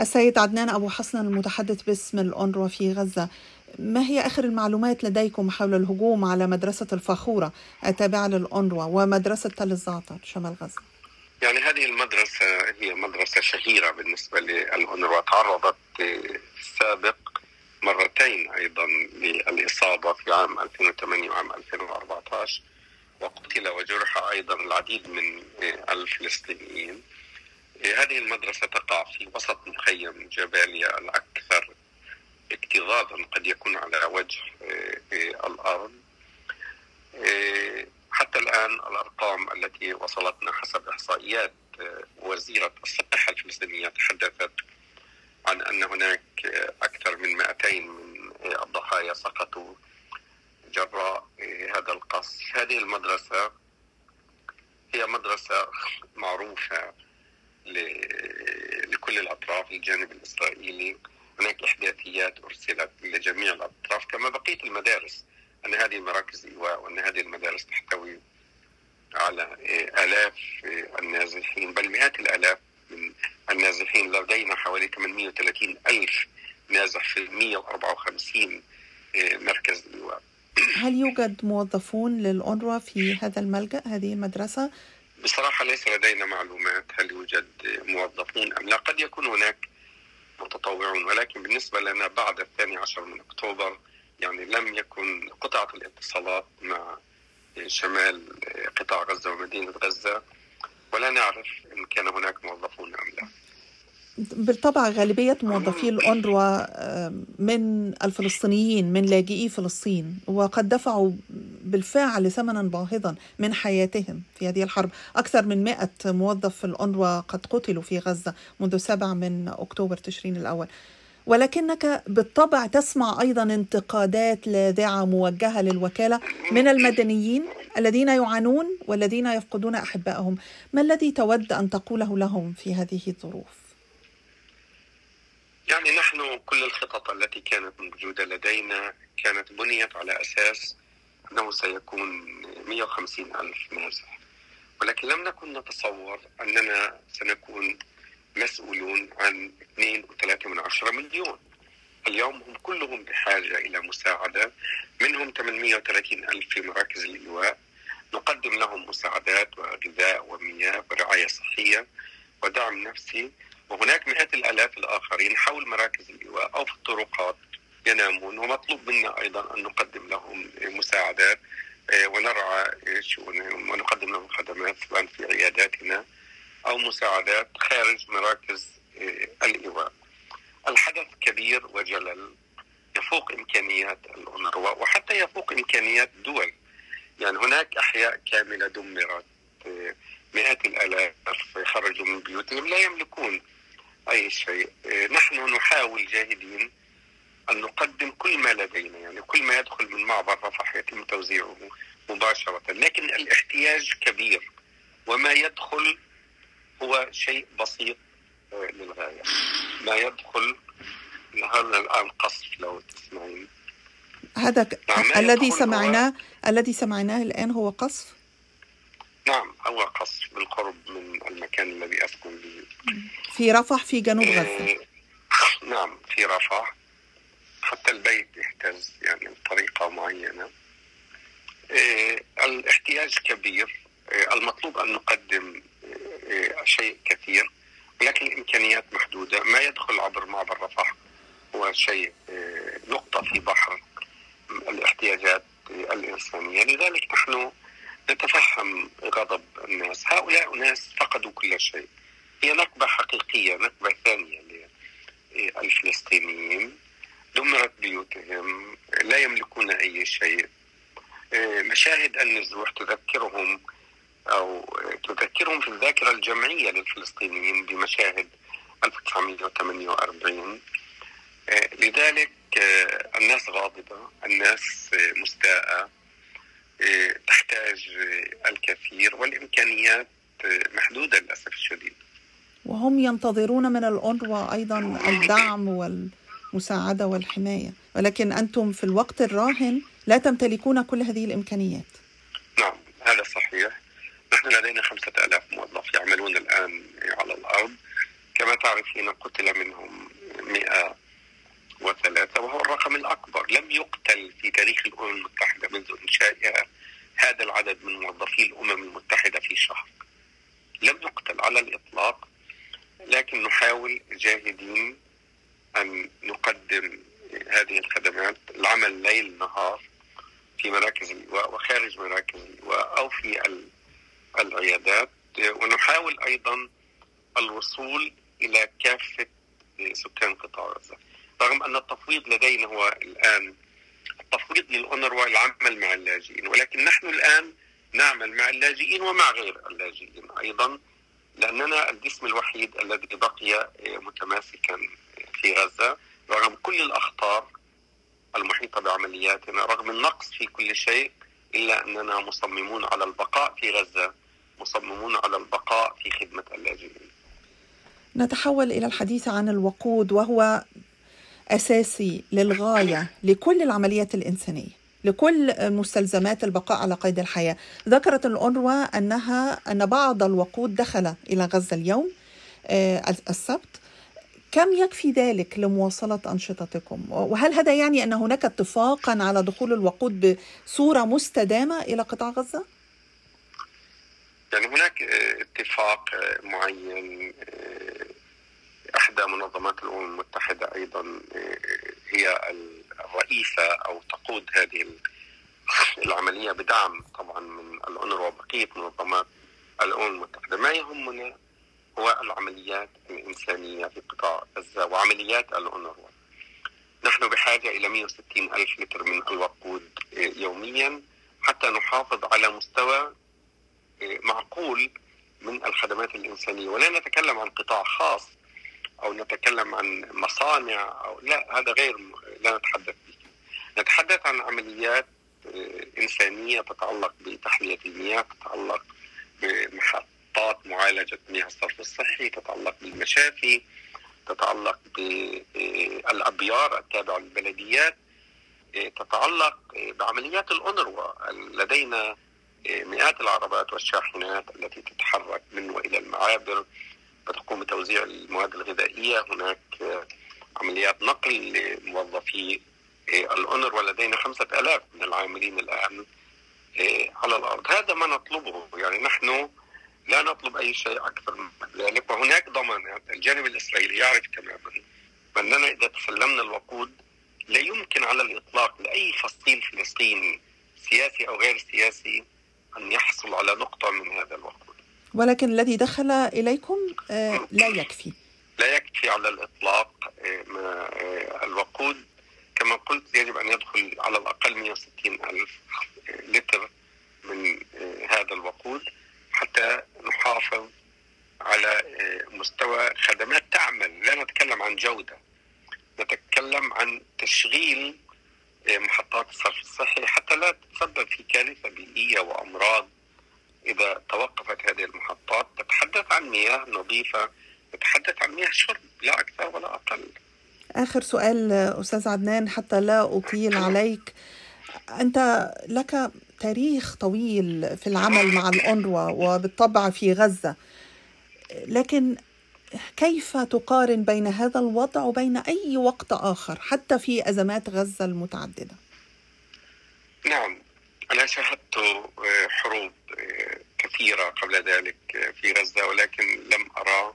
السيد عدنان أبو حسن المتحدث باسم الأونروا في غزة ما هي آخر المعلومات لديكم حول الهجوم على مدرسة الفخورة التابعة للأونروا ومدرسة تل الزعتر شمال غزة؟ يعني هذه المدرسة هي مدرسة شهيرة بالنسبة للأونروا تعرضت السابق مرتين أيضا للإصابة في عام 2008 وعام 2014 وقتل وجرح أيضا العديد من الفلسطينيين هذه المدرسة تقع في وسط مخيم جباليا الأكثر اكتظاظا قد يكون على وجه الأرض. حتى الآن الأرقام التي وصلتنا حسب إحصائيات وزيرة الصحة الفلسطينية تحدثت عن أن هناك أكثر من 200 من الضحايا سقطوا جراء هذا القصف. هذه المدرسة هي مدرسة معروفة لكل الأطراف الجانب الإسرائيلي. هناك إحداثيات أرسلت لجميع الأطراف كما بقية المدارس. أن هذه مراكز إيواء وأن هذه المدارس تحتوي على آلاف النازحين. بل مئات الآلاف من النازحين لدينا حوالي 830 ألف نازح في 154 مركز إيواء. هل يوجد موظفون للأونروا في هذا الملجأ هذه المدرسة؟ بصراحة ليس لدينا معلومات هل يوجد موظفون أم لا. قد يكون هناك متطوعون ولكن بالنسبة لنا بعد الثاني عشر من أكتوبر يعني لم يكن قطعة الاتصالات مع شمال قطاع غزة ومدينة غزة ولا نعرف إن كان هناك موظفون أم لا. بالطبع غالبية موظفي الأونروا من الفلسطينيين من لاجئي فلسطين وقد دفعوا بالفعل ثمنا باهظا من حياتهم في هذه الحرب. أكثر من مئة موظف في الأونروا قد قتلوا في غزة منذ 7 من أكتوبر تشرين الأول. ولكنك بالطبع تسمع أيضا انتقادات لاذعه موجهة للوكالة من المدنيين الذين يعانون والذين يفقدون أحبائهم، ما الذي تود أن تقوله لهم في هذه الظروف؟ يعني نحن كل الخطط التي كانت موجودة لدينا كانت بنيت على أساس أنه سيكون 150 ألف نازح. ولكن لم نكن نتصور أننا سنكون مسؤولون عن 2.3 من عشرة مليون. اليوم هم كلهم بحاجة إلى مساعدة. منهم 830 ألف في مراكز الإيواء نقدم لهم مساعدات وغذاء ومياه ورعاية صحية ودعم نفسي. وهناك مئات الآلاف الآخرين حول مراكز الإيواء أو في الطرقات ينامون ومطلوب منا أيضا أن نقدم لهم مساعدات آه، ونرعى شؤونهم ونقدم لهم خدمات سواء في عياداتنا أو مساعدات خارج مراكز آه، الإيواء. الحدث كبير وجلل يفوق إمكانيات الأونروا وحتى يفوق إمكانيات الدول يعني هناك أحياء كاملة دمرت آه، مئات الآلاف خرجوا من بيوتهم لا يملكون أي شيء. آه، نحن نحاول جاهدين أن نقدم كل ما لدينا يعني كل ما يدخل من معبر رفح يتم توزيعه مباشرة. لكن الاحتياج كبير وما يدخل هو شيء بسيط آه، للغاية. ما يدخل هذا الآن قصف لو تسمعين. هذا. نعم الذي سمعناه هو... الذي سمعناه الآن هو قصف؟ نعم هو قصف بالقرب من المكان الذي أسكن به. في رفح في جنوب غزة. نعم في رفح. حتى البيت يهتز يعني بطريقة معينة. آه، الاحتياج كبير. المطلوب أن نقدم شيء كثير ولكن الامكانيات محدودة. ما يدخل عبر معبر رفح هو شيء نقطة في بحر الاحتياجات الإنسانية. لذلك نحن نتفهم غضب الناس. هؤلاء ناس فقدوا كل شيء. هي نكبه حقيقية نكبه ثانية للفلسطينيين. دمرت بيوتهم لا يملكون أي شيء. آه، مشاهد النزوح تذكرهم أو تذكرهم في الذاكرة الجمعية للفلسطينيين بمشاهد 1948 آه، لذلك آه، الناس غاضبة الناس مستاءة تحتاج الكثير والإمكانيات محدودة للأسف الشديد. وهم ينتظرون من الأونروا أيضا الدعم والمساعدة والحماية. ولكن أنتم في الوقت الراهن لا تمتلكون كل هذه الإمكانيات. نعم هذا صحيح. نحن لدينا خمسة ألاف موظف يعملون الآن على الأرض. كما تعرفين قتل منهم 103 وهو الرقم الأكبر. لم يقتل في تاريخ الأمم المتحدة منذ إنشائها هذا العدد من موظفي الأمم المتحدة في شهر. لم يقتل على الإطلاق. لكن نحاول جاهدين أن نقدم هذه الخدمات العمل ليل نهار في مراكز وخارج مراكز أو في العيادات. ونحاول أيضا الوصول إلى كافة سكان قطاع غزة. رغم أن التفويض لدينا هو الآن التفويض للأونروا العمل مع اللاجئين ولكن نحن الآن نعمل مع اللاجئين ومع غير اللاجئين. أيضا لأننا الجسم الوحيد الذي بقي متماسكا في غزة رغم كل الأخطار المحيطة بعملياتنا رغم النقص في كل شيء إلا أننا مصممون على البقاء في غزة مصممون على البقاء في خدمة اللاجئين. نتحول إلى الحديث عن الوقود وهو أساسي للغاية لكل العمليات الإنسانية. لكل مستلزمات البقاء على قيد الحياة ذكرت الأونروا أنها أن بعض الوقود دخل إلى غزة اليوم السبت كم يكفي ذلك لمواصلة أنشطتكم؟ وهل هذا يعني أن هناك اتفاقا على دخول الوقود بصورة مستدامة إلى قطاع غزة؟ يعني هناك اتفاق معين إحدى منظمات الأمم المتحدة أيضا هي الرئيسة أو تقود هذه العملية بدعم طبعا من الاونروا وبقية منظمات الأمم المتحدة. ما يهمنا هو العمليات الإنسانية في قطاع غزة وعمليات الاونروا نحن بحاجة إلى 160 ألف لتر من الوقود يوميا حتى نحافظ على مستوى معقول من الخدمات الإنسانية. ولا نتكلم عن قطاع خاص أو نتكلم عن مصانع أو لا هذا غير لا نتحدث به. نتحدث عن عمليات إنسانية تتعلق بتحلية المياه تتعلق بمحطات معالجة مياه الصرف الصحي تتعلق بالمشافي تتعلق بالأبيار التابعة للبلديات تتعلق بعمليات الأونروا لدينا مئات العربات والشاحنات التي تتحرك من وإلى المعابر. وتقوم بتوزيع المواد الغذائية. هناك عمليات نقل لموظفي الأونر ولدينا خمسة ألاف من العاملين الآن على الأرض. هذا ما نطلبه. يعني نحن لا نطلب أي شيء أكثر من ذلك. وهناك ضمانات الجانب الإسرائيلي يعرف تماما أننا إذا تسلمنا الوقود لا يمكن على الإطلاق لأي فصيل فلسطيني سياسي أو غير سياسي أن يحصل على نقطة من هذا الوقود. ولكن الذي دخل إليكم لا يكفي. لا يكفي على الإطلاق الوقود. كما قلت يجب أن يدخل على الأقل 160 ألف لتر من هذا الوقود حتى نحافظ على مستوى خدمات تعمل. لا نتكلم عن جودة نتكلم عن تشغيل محطات الصرف الصحي حتى لا تتسبب في كارثة بيئية وأمراض. إذا توقفت هذه المحطات تتحدث عن مياه نظيفة تتحدث عن مياه شرب لا أكثر ولا أقل. آخر سؤال أستاذ عدنان حتى لا أطيل عليك. أنت لك تاريخ طويل في العمل مع الأونروا وبالطبع في غزة. لكن كيف تقارن بين هذا الوضع وبين أي وقت آخر حتى في أزمات غزة المتعددة؟ نعم أنا شاهدت حروب كثيرة قبل ذلك في غزة ولكن لم أرى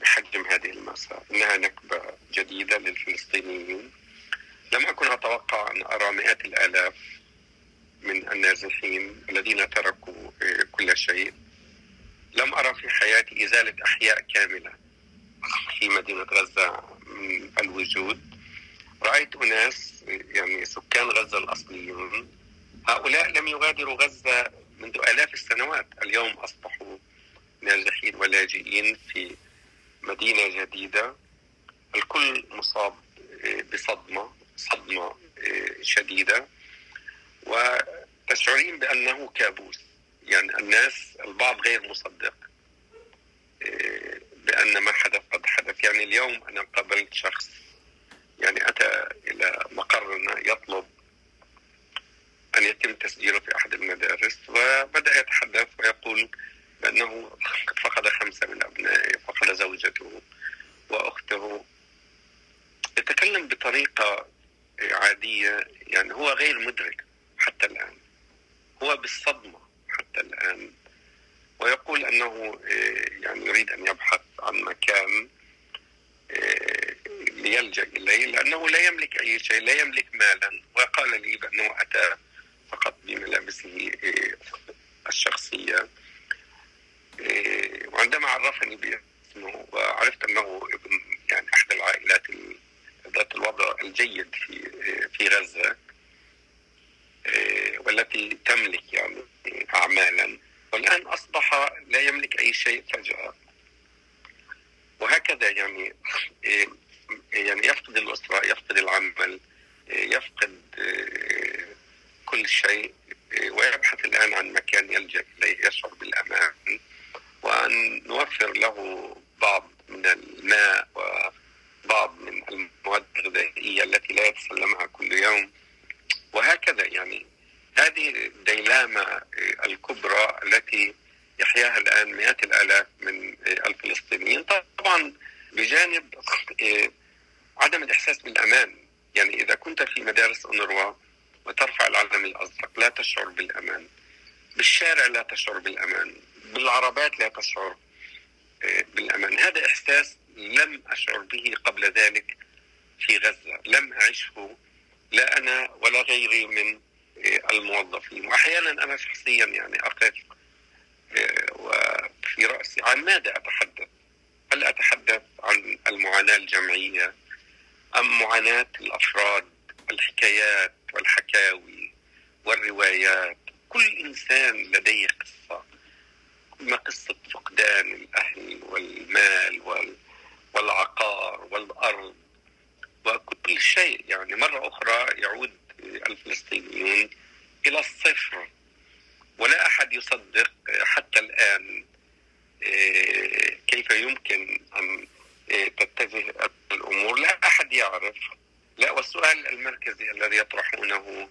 بحجم هذه المأساة إنها نكبة جديدة للفلسطينيين. لم أكن أتوقع أن أرى مئات الآلاف من النازحين الذين تركوا كل شيء. لم أرى في حياتي إزالة أحياء كاملة في مدينة غزة من الوجود. رأيت أناس يعني سكان غزة الأصليون هؤلاء لم يغادروا غزة منذ آلاف السنوات اليوم أصبحوا نازحين ولاجئين في مدينة جديدة. الكل مصاب بصدمة صدمة شديدة. وتشعرين بأنه كابوس. يعني الناس البعض غير مصدق بأن ما حدث قد حدث. يعني اليوم أنا قابلت شخص يعني أتى إلى مقرنا يطلب أن يتم تسجيله في أحد المدارس وبدأ يتحدث ويقول بأنه قد فقد خمسة من أبنائه فقد زوجته وأخته. يتكلم بطريقة عادية يعني هو غير مدرك حتى الآن. هو بالصدمة حتى الآن. ويقول أنه يعني يريد أن يبحث عن مكان ليلجأ إليه لأنه لا يملك أي شيء لا يملك مالا. وقال لي بأنه أتى فقط بملابسه الشخصية. وعندما عرفني باسمه وعرفت أنه ابن يعني أحد العائلات ذات الوضع الجيد في في غزة والتي تملك يعني أعمالا. والآن أصبح لا يملك أي شيء فجأة. وهكذا يعني يعني يفقد الأسرة يفقد العمل يفقد كل شيء ويبحث الآن عن مكان يلجأ إليه يشعر بالأمان. وأن نوفر له بعض من الماء وبعض من المواد الغذائية التي لا يتسلمها كل يوم. وهكذا يعني هذه الديلامة الكبرى التي يحياها الآن مئات الآلاف من الفلسطينيين. طبعا بجانب عدم الإحساس بالأمان. يعني إذا كنت في مدارس أونروا وترفع العلم الأزرق لا تشعر بالأمان. بالشارع لا تشعر بالأمان. بالعربات لا تشعر بالأمان. هذا إحساس لم أشعر به قبل ذلك في غزة. لم أعشه لا أنا ولا غيري من الموظفين. وأحيانا أنا شخصيا يعني أقف وفي رأسي عن ماذا أتحدث؟ هل أتحدث عن المعاناة الجمعية أم معاناة الأفراد الحكايات والحكاوي والروايات؟ كل إنسان لديه قصة. ما قصة فقدان الأهل والمال والعقار والأرض وكل شيء. يعني مرة أخرى يعود الفلسطينيون إلى الصفر. ولا أحد يصدق حتى الآن كيف يمكن أن تتجه الأمور. لا أحد يعرف. لا والسؤال المركزي الذي يطرحونه